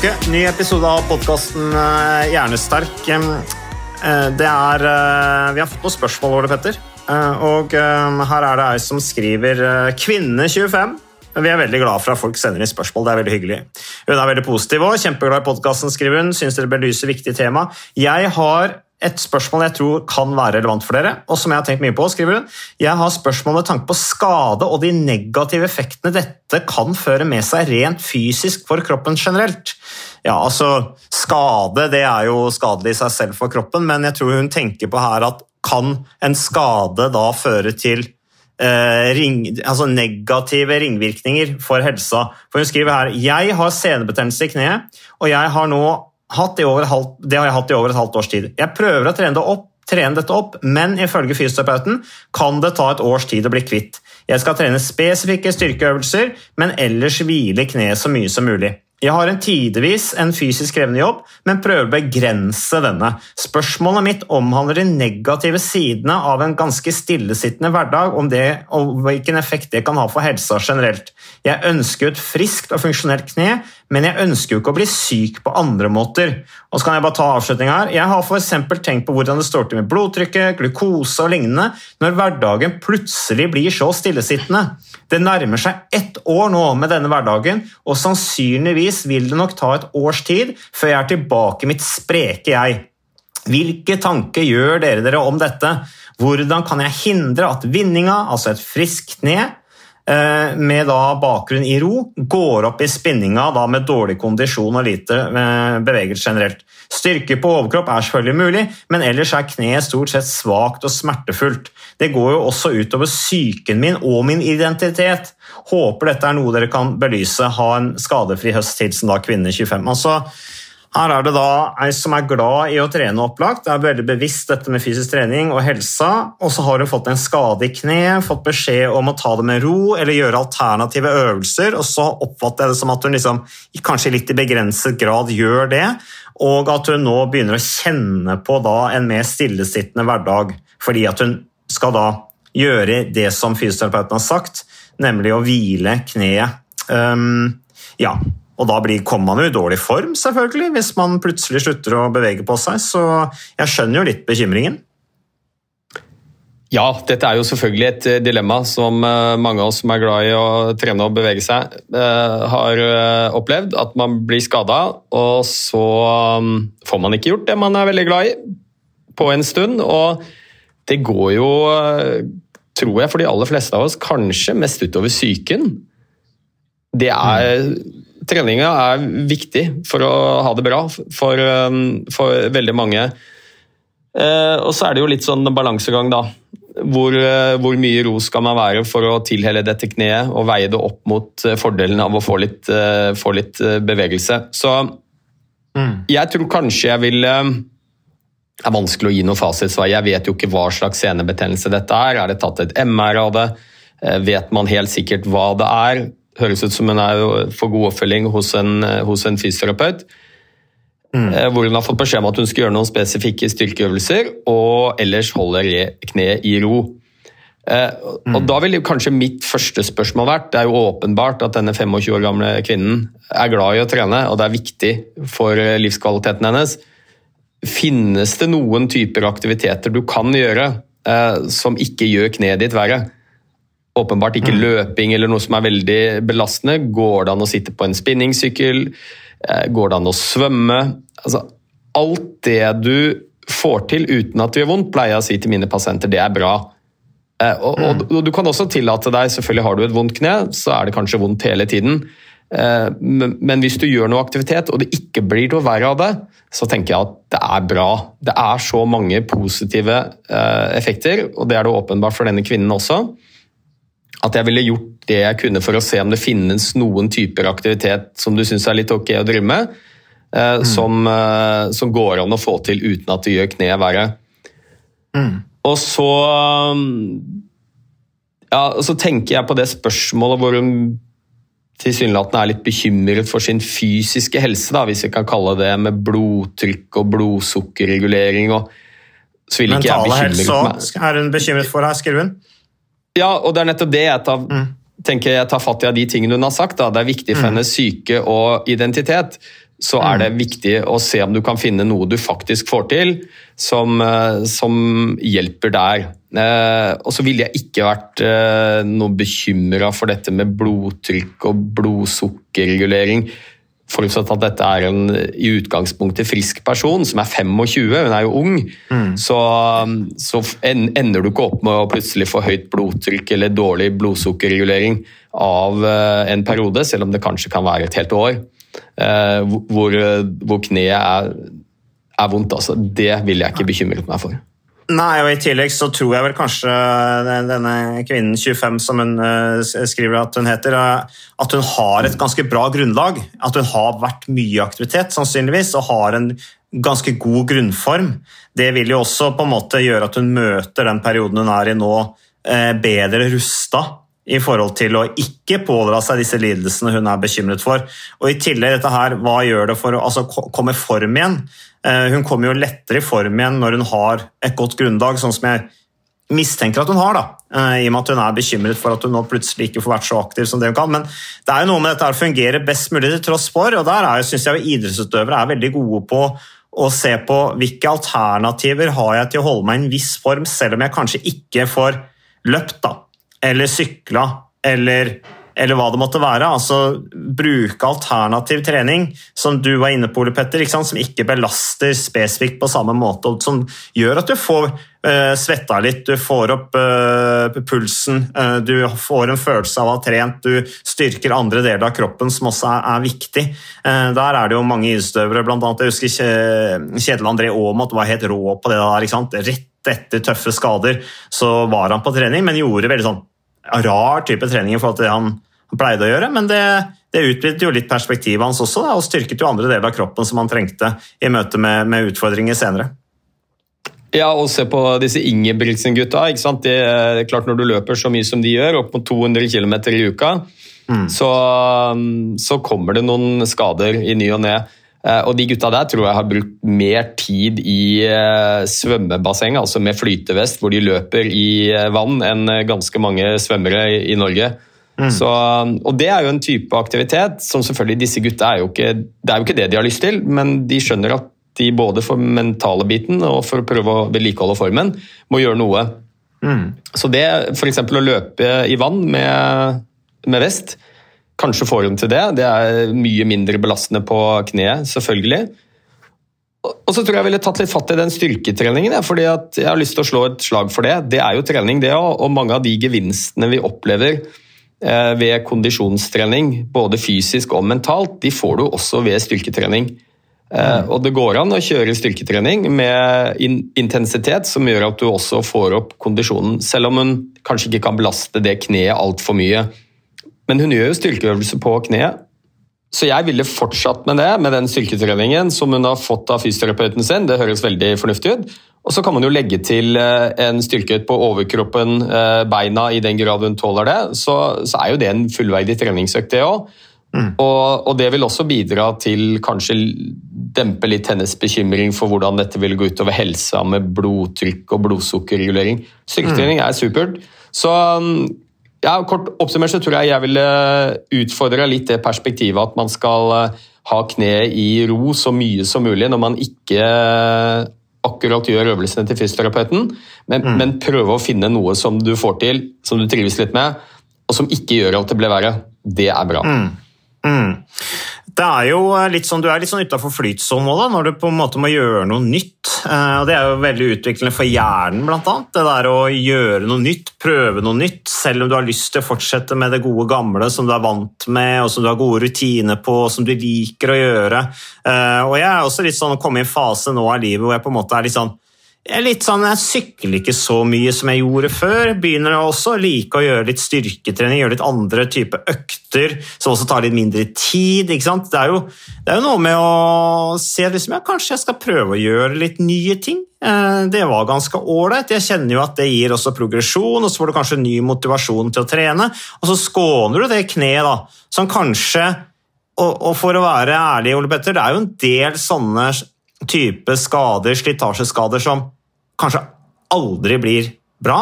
Uke, ny episode av podkasten Hjernesterk. Eh, Det er eh, Vi har fått noen spørsmål, Ole Petter. Eh, Og her er det ei som skriver eh, 'Kvinne 25'. Vi er veldig glad for at folk sender inn spørsmål. det er veldig hyggelig. Hun er veldig positiv og kjempeglad i podkasten, skriver hun. Syns dere belyser viktige tema. Jeg har et spørsmål jeg tror kan være relevant for dere, og som jeg har tenkt mye på, skriver hun. Jeg har spørsmål med tanke på skade og de negative effektene dette kan føre med seg rent fysisk for kroppen generelt. Ja, altså, Skade det er jo skadelig i seg selv for kroppen, men jeg tror hun tenker på her at kan en skade da føre til eh, ring, altså negative ringvirkninger for helsa. For Hun skriver her jeg har senebetennelse i kneet, og jeg har nå hatt i over halv, det har jeg hatt i over et halvt års tid. Jeg prøver å trene, det opp, trene dette opp, men ifølge fysioterapeuten kan det ta et års tid å bli kvitt. Jeg skal trene spesifikke styrkeøvelser, men ellers hvile kneet så mye som mulig. Jeg har en tidvis en fysisk krevende jobb, men prøver å begrense denne. Spørsmålet mitt omhandler de negative sidene av en ganske stillesittende hverdag, om det, og hvilken effekt det kan ha for helsa generelt. Jeg ønsker et friskt og funksjonelt kne, men jeg ønsker jo ikke å bli syk på andre måter. Og så kan Jeg bare ta avslutningen her. Jeg har eksempel tenkt på hvordan det står til med blodtrykket, glukose og lignende når hverdagen plutselig blir så stillesittende. Det nærmer seg ett år nå med denne hverdagen, og sannsynligvis vil det nok ta et års tid før jeg er tilbake mitt spreke jeg. Hvilke tanker gjør dere dere om dette? Hvordan kan jeg hindre at vinninga, altså et friskt kne, eh, med bakgrunn i ro, går opp i spinninga med dårlig kondisjon og lite eh, bevegelse generelt? Styrke på overkropp er selvfølgelig mulig, men ellers er kneet stort sett svakt og smertefullt. Det går jo også utover psyken min og min identitet. Håper dette er noe dere kan belyse. Ha en skadefri høst. Hilsen da kvinne 25. Altså, her er det da ei som er glad i å trene opplagt, er veldig bevisst dette med fysisk trening og helsa, og så har hun fått en skade i kneet, fått beskjed om å ta det med ro eller gjøre alternative øvelser, og så oppfatter jeg det som at hun liksom, kanskje litt i begrenset grad gjør det, og at hun nå begynner å kjenne på en mer stillesittende hverdag, fordi at hun skal da gjøre det som fysioterapeuten har sagt, nemlig å hvile kneet. Um, ja, og da blir, kommer man jo i dårlig form, selvfølgelig, hvis man plutselig slutter å bevege på seg. Så jeg skjønner jo litt bekymringen. Ja, dette er jo selvfølgelig et eh, dilemma som eh, mange av oss som er glad i å trene og bevege seg, eh, har opplevd. At man blir skada, og så um, får man ikke gjort det man er veldig glad i på en stund. Og det går jo, tror jeg, for de aller fleste av oss, kanskje mest utover psyken. Det er Treninga er viktig for å ha det bra for, um, for veldig mange. Eh, og så er det jo litt sånn balansegang, da. Hvor, eh, hvor mye ro skal man være for å tilhelle dette kneet og veie det opp mot eh, fordelen av å få litt, få litt bevegelse. Så jeg tror kanskje jeg vil Det er vanskelig å gi noe fasitsvar. Jeg vet jo ikke hva slags senebetennelse dette er. Er det tatt et MR av det? Vet man helt sikkert hva det er? Høres ut som hun er for god oppfølging hos en, eh, hos en fysioterapeut. Mm. Hvor hun har fått beskjed om at hun skal gjøre noen spesifikke styrkeøvelser, og ellers holde kneet i ro. Mm. og Da ville kanskje mitt første spørsmål vært Det er jo åpenbart at denne 25 år gamle kvinnen er glad i å trene, og det er viktig for eh, livskvaliteten hennes. finnes det noen typer aktiviteter du kan gjøre eh, som ikke gjør kneet ditt verre. Åpenbart ikke løping eller noe som er veldig belastende. Går det an å sitte på en spinningsykkel? Eh, går det an å svømme? Altså, alt det du får til uten at det gjør vondt, pleier jeg å si til mine pasienter, det er bra. Eh, og, og, og du kan også tillate deg, selvfølgelig har du et vondt kne, så er det kanskje vondt hele tiden. Eh, men, men hvis du gjør noe aktivitet, og det ikke blir noe verre av det, så tenker jeg at det er bra. Det er så mange positive effekter, og det er det åpenbart for denne kvinnen også. At jeg ville gjort det jeg kunne for å se om det finnes noen typer aktivitet som du syns er litt ok å drive med, eh, mm. som, eh, som, går an å få til uten at det gjør kneet verre. Mm. Og så ja, så tenker jeg på det spørsmålet hvor hun tilsynelatende er litt bekymret for sin fysiske helse, da, hvis vi kan kalle det med blodtrykk og blodsukkerregulering. og så vil ikke Mentale jeg helse òg er hun bekymret for her, skriver hun. Ja, og det er nettopp det jeg tar, mm. tenker jeg tar fatt i av de tingene hun har sagt. Da. Det er viktig for mm. hennes syke og identitet. Så er det mm. viktig å se om du kan finne noe du faktisk får til, som, eh, som hjelper der. Eh, og så ville jeg ikke vært eh, noe bekymra for dette med blodtrykk og blodsukkerregulering. Forutsatt at dette er en i utgangspunktet frisk person som er 25, hun er jo ung, mm. så, så, ender du ikke opp med å plutselig få høyt blodtrykk eller dårlig blodsukkerregulering av eh, en periode, selv om det kanskje kan være et helt år. Eh, hvor, hvor kneet er, er vondt. Altså. Det ville jeg ikke bekymret meg for. Nei, og I tillegg så tror jeg vel kanskje denne kvinnen 25 som hun uh, skriver at hun heter, uh, at hun har et ganske bra grunnlag. At hun har vært mye aktivitet sannsynligvis, og har en ganske god grunnform. Det vil jo også på en måte gjøre at hun møter den perioden hun er i nå, bedre rusta i forhold til å ikke pådra seg disse lidelsene hun er bekymret for. Og I tillegg dette her, hva gjør det for å altså, komme i form igjen? Eh, hun kommer jo lettere i form igjen når hun har et godt grunnlag, sånn som jeg mistenker at hun har, da, eh, i og med at hun er bekymret for at hun nå plutselig ikke får vært så aktiv som det hun kan. Men det er jo noe med dette her fungerer best mulig til tross for, og der syns jeg idrettsutøvere er veldig gode på å se på hvilke alternativer har jeg til å holde meg i en viss form, selv om jeg kanskje ikke får løpt. da eller sykla eller, eller hva det måtte være. Altså bruke alternativ trening, som du var inne på, Ole Petter, ikke som ikke belaster spesifikt på samme måte, og som gjør at du får uh, svetta litt, du får opp uh, pulsen, uh, du får en følelse av å ha trent, du styrker andre deler av kroppen som også er, er viktig. der er det jo mange idrettsutøvere, bl.a. jeg husker Kjetil André Aamodt var helt rå på det der. ikke sant? Rett etter tøffe skader så var han på trening, men gjorde veldig sånn rar type trening i forhold til det han, pleide å gjøre. Men det, det utvidet jo litt perspektivet hans også, da, og styrket jo andre deler av kroppen som han trengte i møte med, med utfordringer senere. Ja, og se på disse Ingebrigtsen-gutta. ikke sant? Det er klart Når du løper så mye som de gjør, opp mot 200 km i uka, mm. så, så, kommer det noen skader i ny og ne. Eh, og de gutta der tror jeg har brukt mer tid i eh, svømmebasseng, altså med flytevest, hvor de løper i eh, vann, enn ganske mange svømmere i Norge. Mm. Så, og Det er jo en type aktivitet som selvfølgelig disse gutta er jo ikke Det er jo ikke det de har lyst til, men de skjønner at de både for mentale biten og for å prøve å vedlikeholde formen, må gjøre noe. Mm. Så det f.eks. å løpe i vann med, med vest, Kanskje får hun til det. Det er mye mindre belastende på kneet, selvfølgelig. Og så tror jeg jeg ville tatt litt fatt i den styrketreningen. fordi jeg har lyst til å slå et slag for det. Det er jo trening, det òg. Og mange av de gevinstene vi opplever eh, ved kondisjonstrening, både fysisk og mentalt, de får du også ved styrketrening. Mm. og det går an å kjøre styrketrening med intensitet som gjør at du også får opp kondisjonen, selv om hun kanskje ikke kan belaste det kneet altfor mye. Men hun gjør jo styrkeøvelse på kneet. Så jeg ville fortsatt med det, med den styrketreningen som hun har fått av fysioterapeuten sin. Det høres veldig fornuftig ut. Og så kan man jo legge til eh, en styrkeøkt på overkroppen, eh, beina, i den grad hun tåler det. Så, så er jo det en fullverdig treningsøkt, det òg. Mm. Og, og, det vil også bidra til kanskje dempe litt hennes bekymring for hvordan dette vil gå utover helsa med blodtrykk og blodsukkerregulering. Styrketrening mm. er supert. Så Ja, kort oppsummert så tror jeg jeg ville utfordre litt det perspektivet at man skal eh, ha kneet i ro så mye som mulig når man ikke akkurat gjør øvelsene til fysioterapeuten, men, mm. men prøve å finne noe som du får til, som du trives litt med, og som ikke gjør at det blir verre. Det er bra. Mm. Mm. Det er jo litt sånn, Du er litt sånn utafor flytsonen når du på en måte må gjøre noe nytt. Eh, og Det er jo veldig utviklende for hjernen, blant annet. Det der å gjøre noe nytt, prøve noe nytt, selv om du har lyst til å fortsette med det gode gamle som du er vant med, og som du har gode rutiner på, og som du liker å gjøre. Eh, og Jeg er også litt sånn å komme i en fase nå av livet hvor jeg på en måte er litt sånn jeg litt sånn, jeg sykler ikke så mye som jeg gjorde før. Begynner jeg også å like å gjøre litt styrketrening, gjøre litt andre typer økter som også tar litt mindre tid. ikke sant? Det er jo, det er jo noe med å se liksom, ja, kanskje jeg skal prøve å gjøre litt nye ting. Eh, det var ganske ålreit. Jeg kjenner jo at det gir også progresjon, og så får du kanskje ny motivasjon til å trene. Og så skåner du det kneet, da, som kanskje og, og for å være ærlig, Ole Petter, det er jo en del sånne type skader, slitasjeskader, som kanskje aldri blir bra,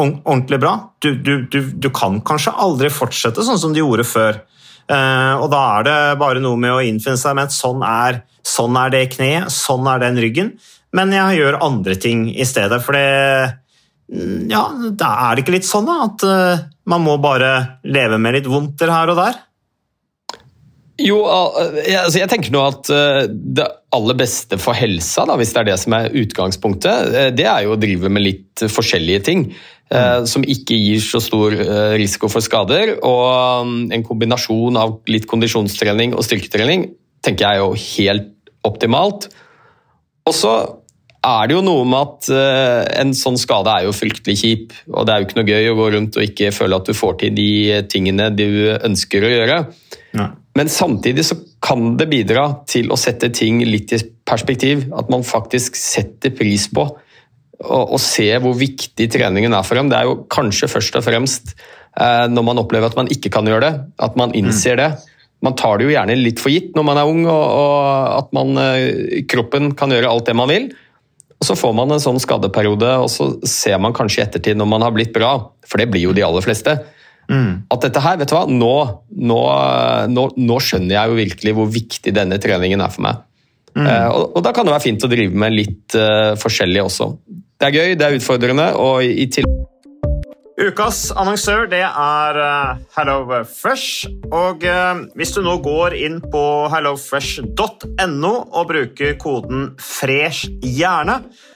ordentlig bra. Du, du, du, du, kan kanskje aldri fortsette sånn som du gjorde før. Uh, og da er det bare noe med å innfinne seg med at sånn er, sånn er det kneet, sånn er den ryggen. Men jeg gjør andre ting i stedet, for det mm, Ja, da er det ikke litt sånn da, at uh, man må bare leve med litt vondter her og der? Jo, altså jeg tenker nå at eh, det aller beste for helsa, da, hvis det er det som er utgangspunktet, eh, det er jo å drive med litt forskjellige ting. Eh, mm. Som ikke gir så stor risiko for skader. Og um, en kombinasjon av litt kondisjonstrening og styrketrening tenker jeg er jo helt optimalt. Og så er det jo noe med at en sånn skade er jo fryktelig kjip. Og det er jo ikke noe gøy å gå rundt og ikke føle at du får til de tingene du ønsker å gjøre. Ja. Men samtidig så kan det bidra til å sette ting litt i perspektiv. At man faktisk setter pris på og, og ser hvor viktig treningen er for dem. Det er jo kanskje først og fremst eh, når man opplever at man ikke kan gjøre det, at man innser mm. det. Man tar det jo gjerne litt for gitt når man er ung, og, og at man, eh, kroppen kan gjøre alt det man vil. Og Så får man en sånn skadeperiode, og så ser man kanskje i ettertid når man har blitt bra, for det blir jo de aller fleste Mm. At dette her, vet du hva, nå, nå, nå, nå, skjønner jeg jo virkelig hvor viktig denne treningen er for meg. Mm. Eh, og, og, da kan det være fint å drive med litt uh, forskjellig også. Det er gøy, det er utfordrende, og i, i tillegg Ukas annonsør det er uh, HelloFresh. Og uh, hvis du nå går inn på hellofresh.no og bruker koden 'fresh hjerne',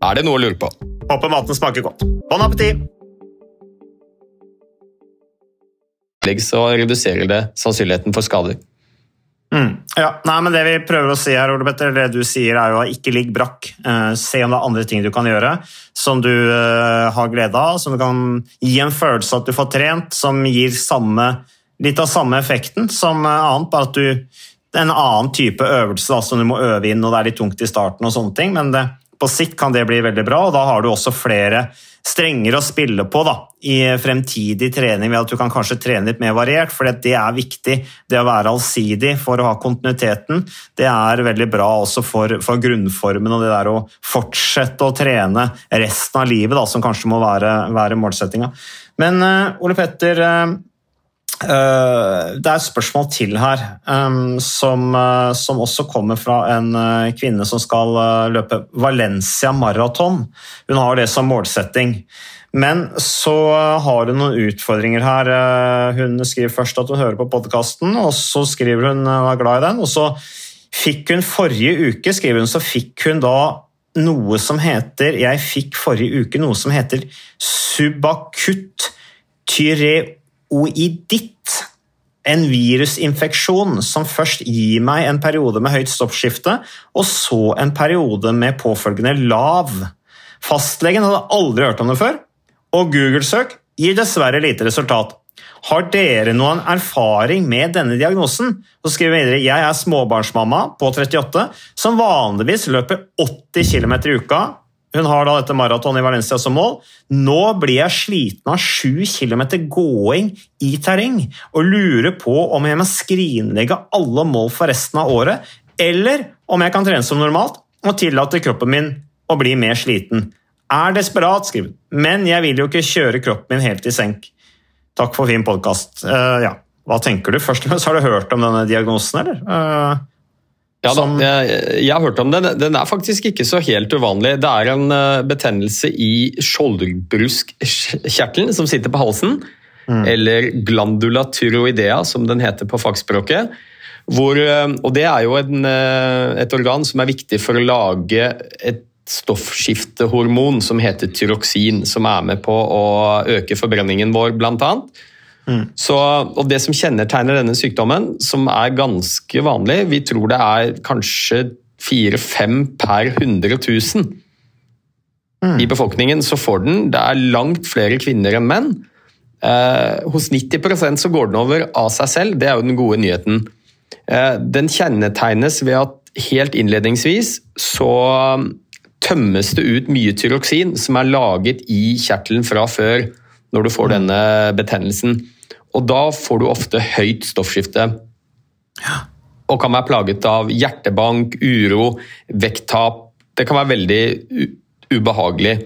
Er det noe å lure på? Håper maten smaker godt. Bon appétit! Så reduserer det sannsynligheten for skader. Mm. Ja, nei, men Det vi prøver å si her, Ole Petter, det du sier er jo at ikke ligg brakk. Eh, se om det er andre ting du kan gjøre som du eh, har glede av, som du kan gi en følelse at du får trent, som gir samme, litt av samme effekten som eh, annet, bare at du en annen type øvelse da, som du må øve inn, og det er litt tungt i starten, og sånne ting, men det, på sikt kan det bli veldig bra, og da har du også flere strenger å spille på da, i fremtidig trening, ved at du kan kanskje trene litt mer variert, for det er viktig. Det å være allsidig for å ha kontinuiteten, det er veldig bra også for, for grunnformen og det der å fortsette å trene resten av livet, da, som kanskje må være, være målsettinga. Men uh, Ole Petter, Uh, det er et spørsmål til her, som, uh, som, også kommer fra en uh, kvinne som skal løpe Valencia maraton. Hun har det som målsetting. Men så har hun noen utfordringer her. Hun skriver først at hun hører på podkasten, og så skriver hun hun er glad i den. Og så fikk hun forrige uke skriver hun, så fikk hun da noe som heter Jeg fikk forrige uke noe som heter subakutt tyreoiditt ditt en virusinfeksjon som først gir meg en periode med høyt stoppskifte, og så en periode med påfølgende lav. Fastlegen hadde aldri hørt om det før, og Google-søk gir dessverre lite resultat. Har dere noen erfaring med denne diagnosen? Så skriver vi videre jeg er småbarnsmamma på 38 som vanligvis løper 80 km i uka hun har da dette maratonet i Valencia som mål. Nå blir jeg sliten av sju kilometer gåing i terreng og lurer på om jeg må skrinlegge alle mål for resten av året, eller om jeg kan trene som normalt og tillate kroppen min å bli mer sliten. Er desperat, skriver men jeg vil jo ikke kjøre kroppen min helt i senk. Takk for fin podkast. Uh, ja. Hva tenker du? Først og fremst, Har du hørt om denne diagnosen, eller? Uh, ja da, jeg, jeg, har hørt om den. Den er faktisk ikke så helt uvanlig. Det er en betennelse i skjoldbruskkjertelen som sitter på halsen. Mm. Eller glandula tyroidea, som den heter på fagspråket. Hvor, og det er jo en, et organ som er viktig for å lage et stoffskiftehormon som heter tyroksin, som er med på å øke forbrenningen vår, blant annet. Mm. Så, og Det som kjennetegner denne sykdommen, som er ganske vanlig Vi tror det er kanskje fire-fem per 100 000 mm. i befolkningen, så får den. Det er langt flere kvinner enn menn. Eh, hos 90% så går den over av seg selv, det er jo den gode nyheten. Eh, den kjennetegnes ved at helt innledningsvis så tømmes det ut mye tyroksin som er laget i kjertelen fra før når du får mm. denne betennelsen. Og da får du ofte høyt stoffskifte. Ja. Og kan være plaget av hjertebank, uro, vekttap. Det kan være veldig ubehagelig.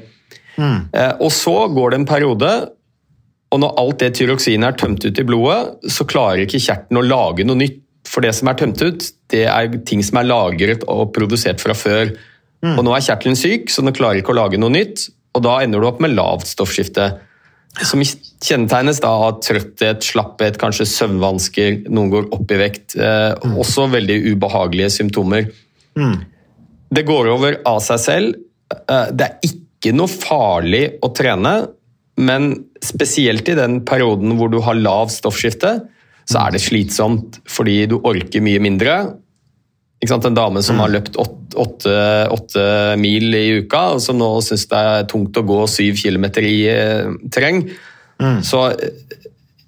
Mm. Eh, og så går det en periode, og når alt det tyroksinet er tømt ut i blodet, så klarer ikke kjerten å lage noe nytt. For det som er tømt ut, det er ting som er lagret og produsert fra før. Mm. Og nå er kjertelen syk, så den klarer ikke å lage noe nytt, og da ender du opp med lavt stoffskifte. Som kjennetegnes da av trøtthet, slapphet, kanskje søvnvansker, noen går opp i vekt. Eh, også veldig ubehagelige symptomer. Det går over av seg selv. Eh, det er ikke noe farlig å trene, men spesielt i den perioden hvor du har lav stoffskifte, så er det slitsomt fordi du orker mye mindre. En dame som har løpt åtte, åtte, åtte mil i uka, og som nå syns det er tungt å gå syv kilometer i terreng. Mm. Så eh,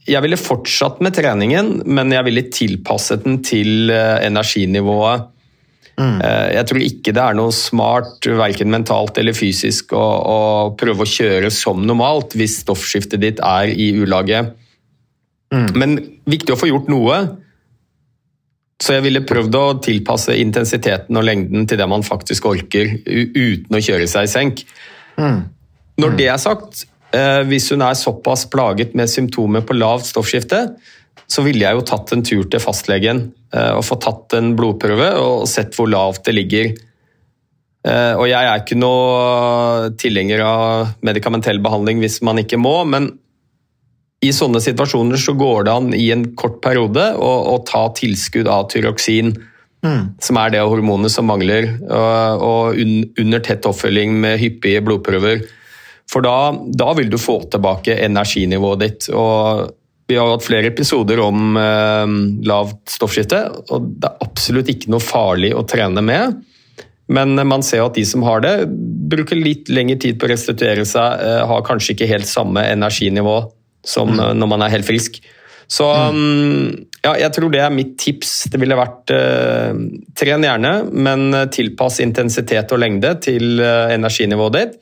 jeg ville fortsatt med treningen, men jeg ville tilpasset den til eh, energinivået. Mm. Jeg tror ikke det er noe smart, verken mentalt eller fysisk, å, å prøve å kjøre som normalt hvis stoffskiftet ditt er i ulage. Men viktig å få gjort noe. Så jeg ville prøvd å tilpasse intensiteten og lengden til det man faktisk orker, uten å kjøre seg i senk. Når det er sagt, eh, hvis hun er såpass plaget med symptomer på lavt stoffskifte, så ville jeg jo tatt en tur til fastlegen eh, og fått tatt en blodprøve og sett hvor lavt det ligger. Eh, Og jeg er ikke noe tilhenger av medikamentell behandling hvis man ikke må, men i sånne situasjoner så går det an i en kort periode å, å ta tilskudd av tyroksin, som er det hormonet som mangler, og, og un, under tett oppfølging med hyppige blodprøver. For da, da vil du få tilbake energinivået ditt. og vi har hatt flere episoder om eh, lavt stoffskifte, og det er absolutt ikke noe farlig å trene med. Men man ser at de som har det, bruker litt lengre tid på å restituere seg, eh, har kanskje ikke helt samme energinivå som mm. når man er helt frisk. Så mm, ja, jeg tror det er mitt tips. Det ville vært eh, tren gjerne, men eh, tilpass intensitet og lengde til eh, energinivået ditt.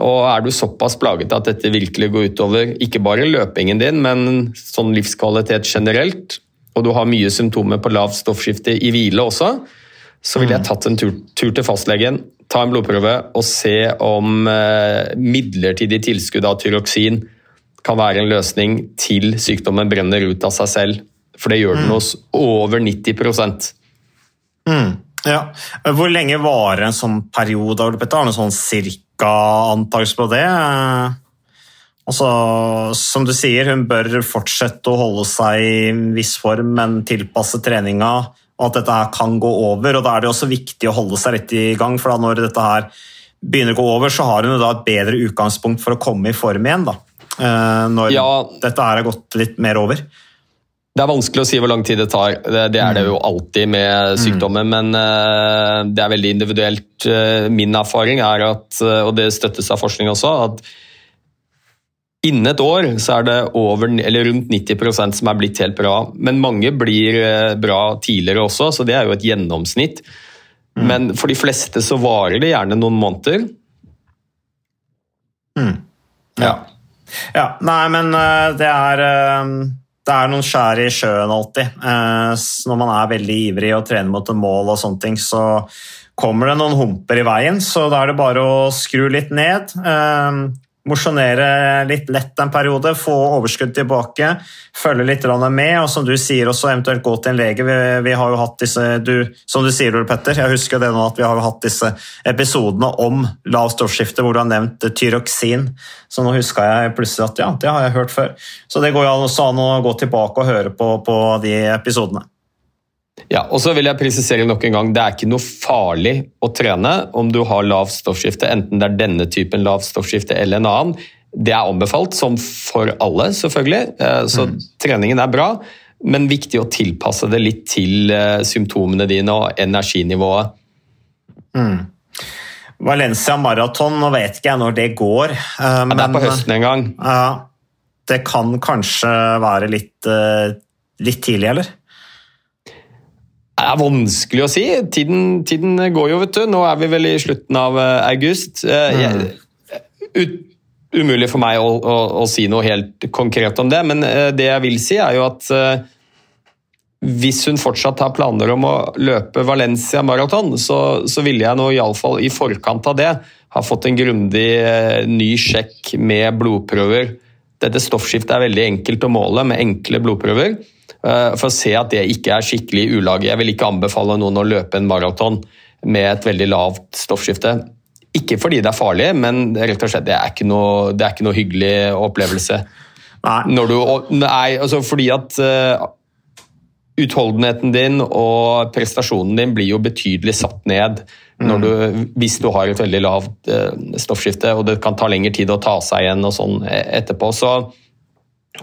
Og er du såpass plaget at dette virkelig går utover ikke bare løpingen din, men sånn livskvalitet generelt, og du har mye symptomer på lavt stoffskifte i hvile også, så ville jeg tatt en tur, tur til fastlegen, ta en blodprøve og se om eh, midlertidig tilskudd av tyroksin kan være en løsning til sykdommen brenner ut av seg selv. For det gjør den hos over 90 mm. Ja. Hvor lenge varer en sånn periode? Har du noen sånn cirka antakelse på det? Altså, som du sier, hun bør fortsette å holde seg i en viss form, men tilpasse treninga, og at dette her kan gå over. og Da er det også viktig å holde seg litt i gang, for når dette her begynner å gå over, så har hun da et bedre utgangspunkt for å komme i form igjen. da. Eh, Når Ja. dette her har gått litt mer over. Det er vanskelig å si hvor lang tid det tar. Det, det er det jo alltid med sykdommer, men eh, det er veldig individuelt. Eh, Min erfaring er at, og det støttes av forskning også, at innen et år så er det over, eller rundt 90% som er blitt helt bra. Men mange blir bra tidligere også, så det er jo et gjennomsnitt. Men for de fleste så varer det gjerne noen måneder. Ja. Ja. Nei, men eh, det er eh, det er noen skjær i sjøen alltid. Eh, Når man er veldig ivrig og trener mot et mål, og sånne ting, så kommer det noen humper i veien. Så da er det bare å skru litt ned. Mosjonere litt lett en periode, få overskudd tilbake, følge litt med. Og som du sier, også eventuelt gå til en lege. Vi, vi har jo hatt disse du, Som du sier, Ole Petter, jeg husker det nå at vi har jo hatt disse episodene om lavt stoffskifte hvor du har nevnt tyroksin. Så nå huska jeg plutselig at ja, det har jeg hørt før. Så det går jo også an å gå tilbake og høre på, på de episodene. Ja, og så vil jeg presisere nok en gang, Det er ikke noe farlig å trene om du har lavt stoffskifte, enten det er denne typen lavt stoffskifte eller en annen. Det er anbefalt, som for alle, selvfølgelig. Så Så treningen er bra, men viktig å tilpasse det litt til eh, symptomene dine og energinivået. Valencia maraton, nå vet ikke jeg når det går. eh, Ja, det er på høsten en gang. Ja, det kan kanskje være litt, eh, litt tidlig, eller? Det er vanskelig å si. Tiden, tiden går jo, vet du. Nå er vi vel i slutten av eh, august. Eh, Jeg, ut, umulig for meg å, å, å si noe helt konkret om det, men eh, det jeg vil si, er jo at hvis hun fortsatt har planer om å løpe Valencia maraton, så, så ville jeg nå iallfall i forkant av det ha fått en grundig ny sjekk med blodprøver. Dette stoffskiftet er veldig enkelt å måle med enkle blodprøver. Eh, For å se at det ikke er skikkelig i ulage. Jeg vil ikke anbefale noen å løpe en maraton med et veldig lavt stoffskifte. Ikke fordi det er farlig, men rett og slett det er ikke noe, det er ikke noe hyggelig opplevelse. Nei. Når du, nei, altså fordi at uh, utholdenheten din og prestasjonen din blir jo betydelig satt ned når du, hvis du har et veldig lavt uh, stoffskifte, og det kan ta lengre tid å ta seg igjen og sånn etterpå. Så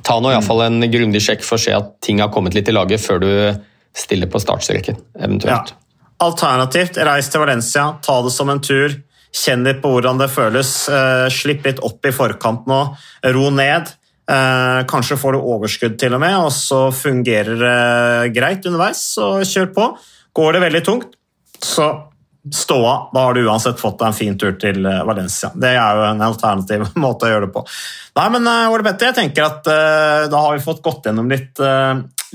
ta nå iallfall en grundig sjekk for å se at ting har kommet litt i laget før du stiller på startstreken, eventuelt. Ja. Alternativt, reis til Valencia, ta det som en tur. Kjenn litt på hvordan det føles. Uh, slipp litt opp i forkant nå. Ro ned. Uh, kanskje får du overskudd til og med, og så fungerer det greit underveis. Så kjør på. Går det veldig tungt, så stå av. Da har du uansett fått deg en fin tur til eh, Valencia. Det er jo en alternativ måte å gjøre det på. Nei, men Ole Petter, jeg tenker at uh, da har vi fått gått gjennom litt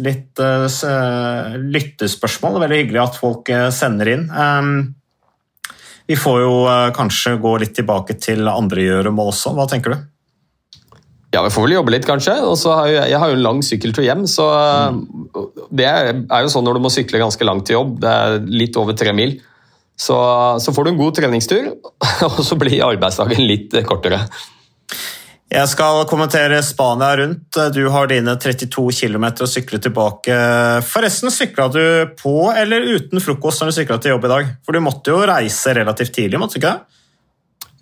litt uh, lyttespørsmål. Det er veldig hyggelig at folk uh, sender inn. Um, vi får jo uh, kanskje gå litt tilbake til andre gjøremål også. Hva tenker du? Ja, vi får vel jobbe litt, kanskje. Og så har jeg, jeg har jo en lang sykkeltur hjem, så mm. det er, er, jo sånn når du må sykle ganske langt til jobb, det er litt over tre mil, så, så får du en god treningstur, og så blir arbeidsdagen litt kortere. Jeg skal kommentere Spania rundt. Du har dine 32 km å sykle tilbake. Forresten, sykla du på eller uten frokost når du sykla til jobb i dag? For du måtte jo reise relativt tidlig, måtte du ikke det?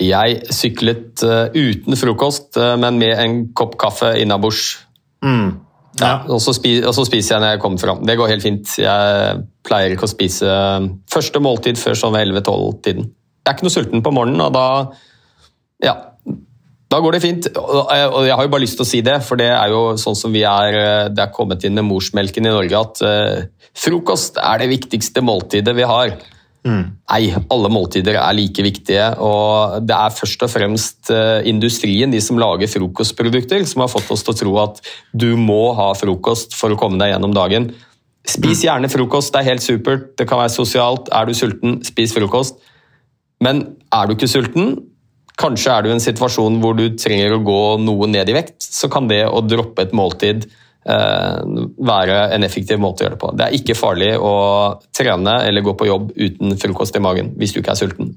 Jeg syklet uh, uten frokost, uh, men med en kopp kaffe innabords. Mm. Ja. Og, så spiser, og så spiser jeg når jeg kommer fram. Det går helt fint. Jeg pleier ikke å spise eh, første måltid før sånn ved 11-12-tiden. Jeg er ikke noe sulten på morgenen, og da ja, da går det fint. Og jeg har jo bare lyst til å si det, for det er jo sånn som vi er Det er kommet inn med morsmelken i Norge at uh, frokost er det viktigste måltidet vi har. Mm. Nei, alle måltider er like viktige. Og det er først og fremst uh, industrien, de som lager frokostprodukter, som har fått oss til å tro at du må ha frokost for å komme deg gjennom dagen. Spis gjerne frokost, det er helt supert. Det kan være sosialt. Er du sulten, spis frokost. Men er du ikke sulten, Kanskje er du i en situasjon hvor du trenger å gå noe ned i vekt, så kan det å droppe et måltid eh, være en effektiv måte å gjøre det på. Det er ikke farlig å trene eller gå på jobb uten frokost i magen hvis du ikke er sulten.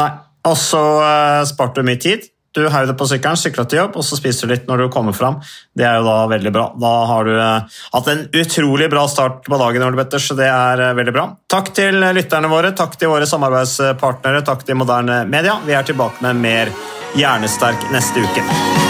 Nei, og så uh, sparte du mye tid. Du heiv deg på sykkelen, sykla til jobb, og så spiser du litt når du kommer fram. Det er jo da veldig bra. Da har du uh, hatt en utrolig bra start på dagen, Ole Petter, så det er veldig bra. Takk til lytterne våre, takk til våre samarbeidspartnere, takk til Moderne Media. Vi er tilbake med mer Hjernesterk neste uke.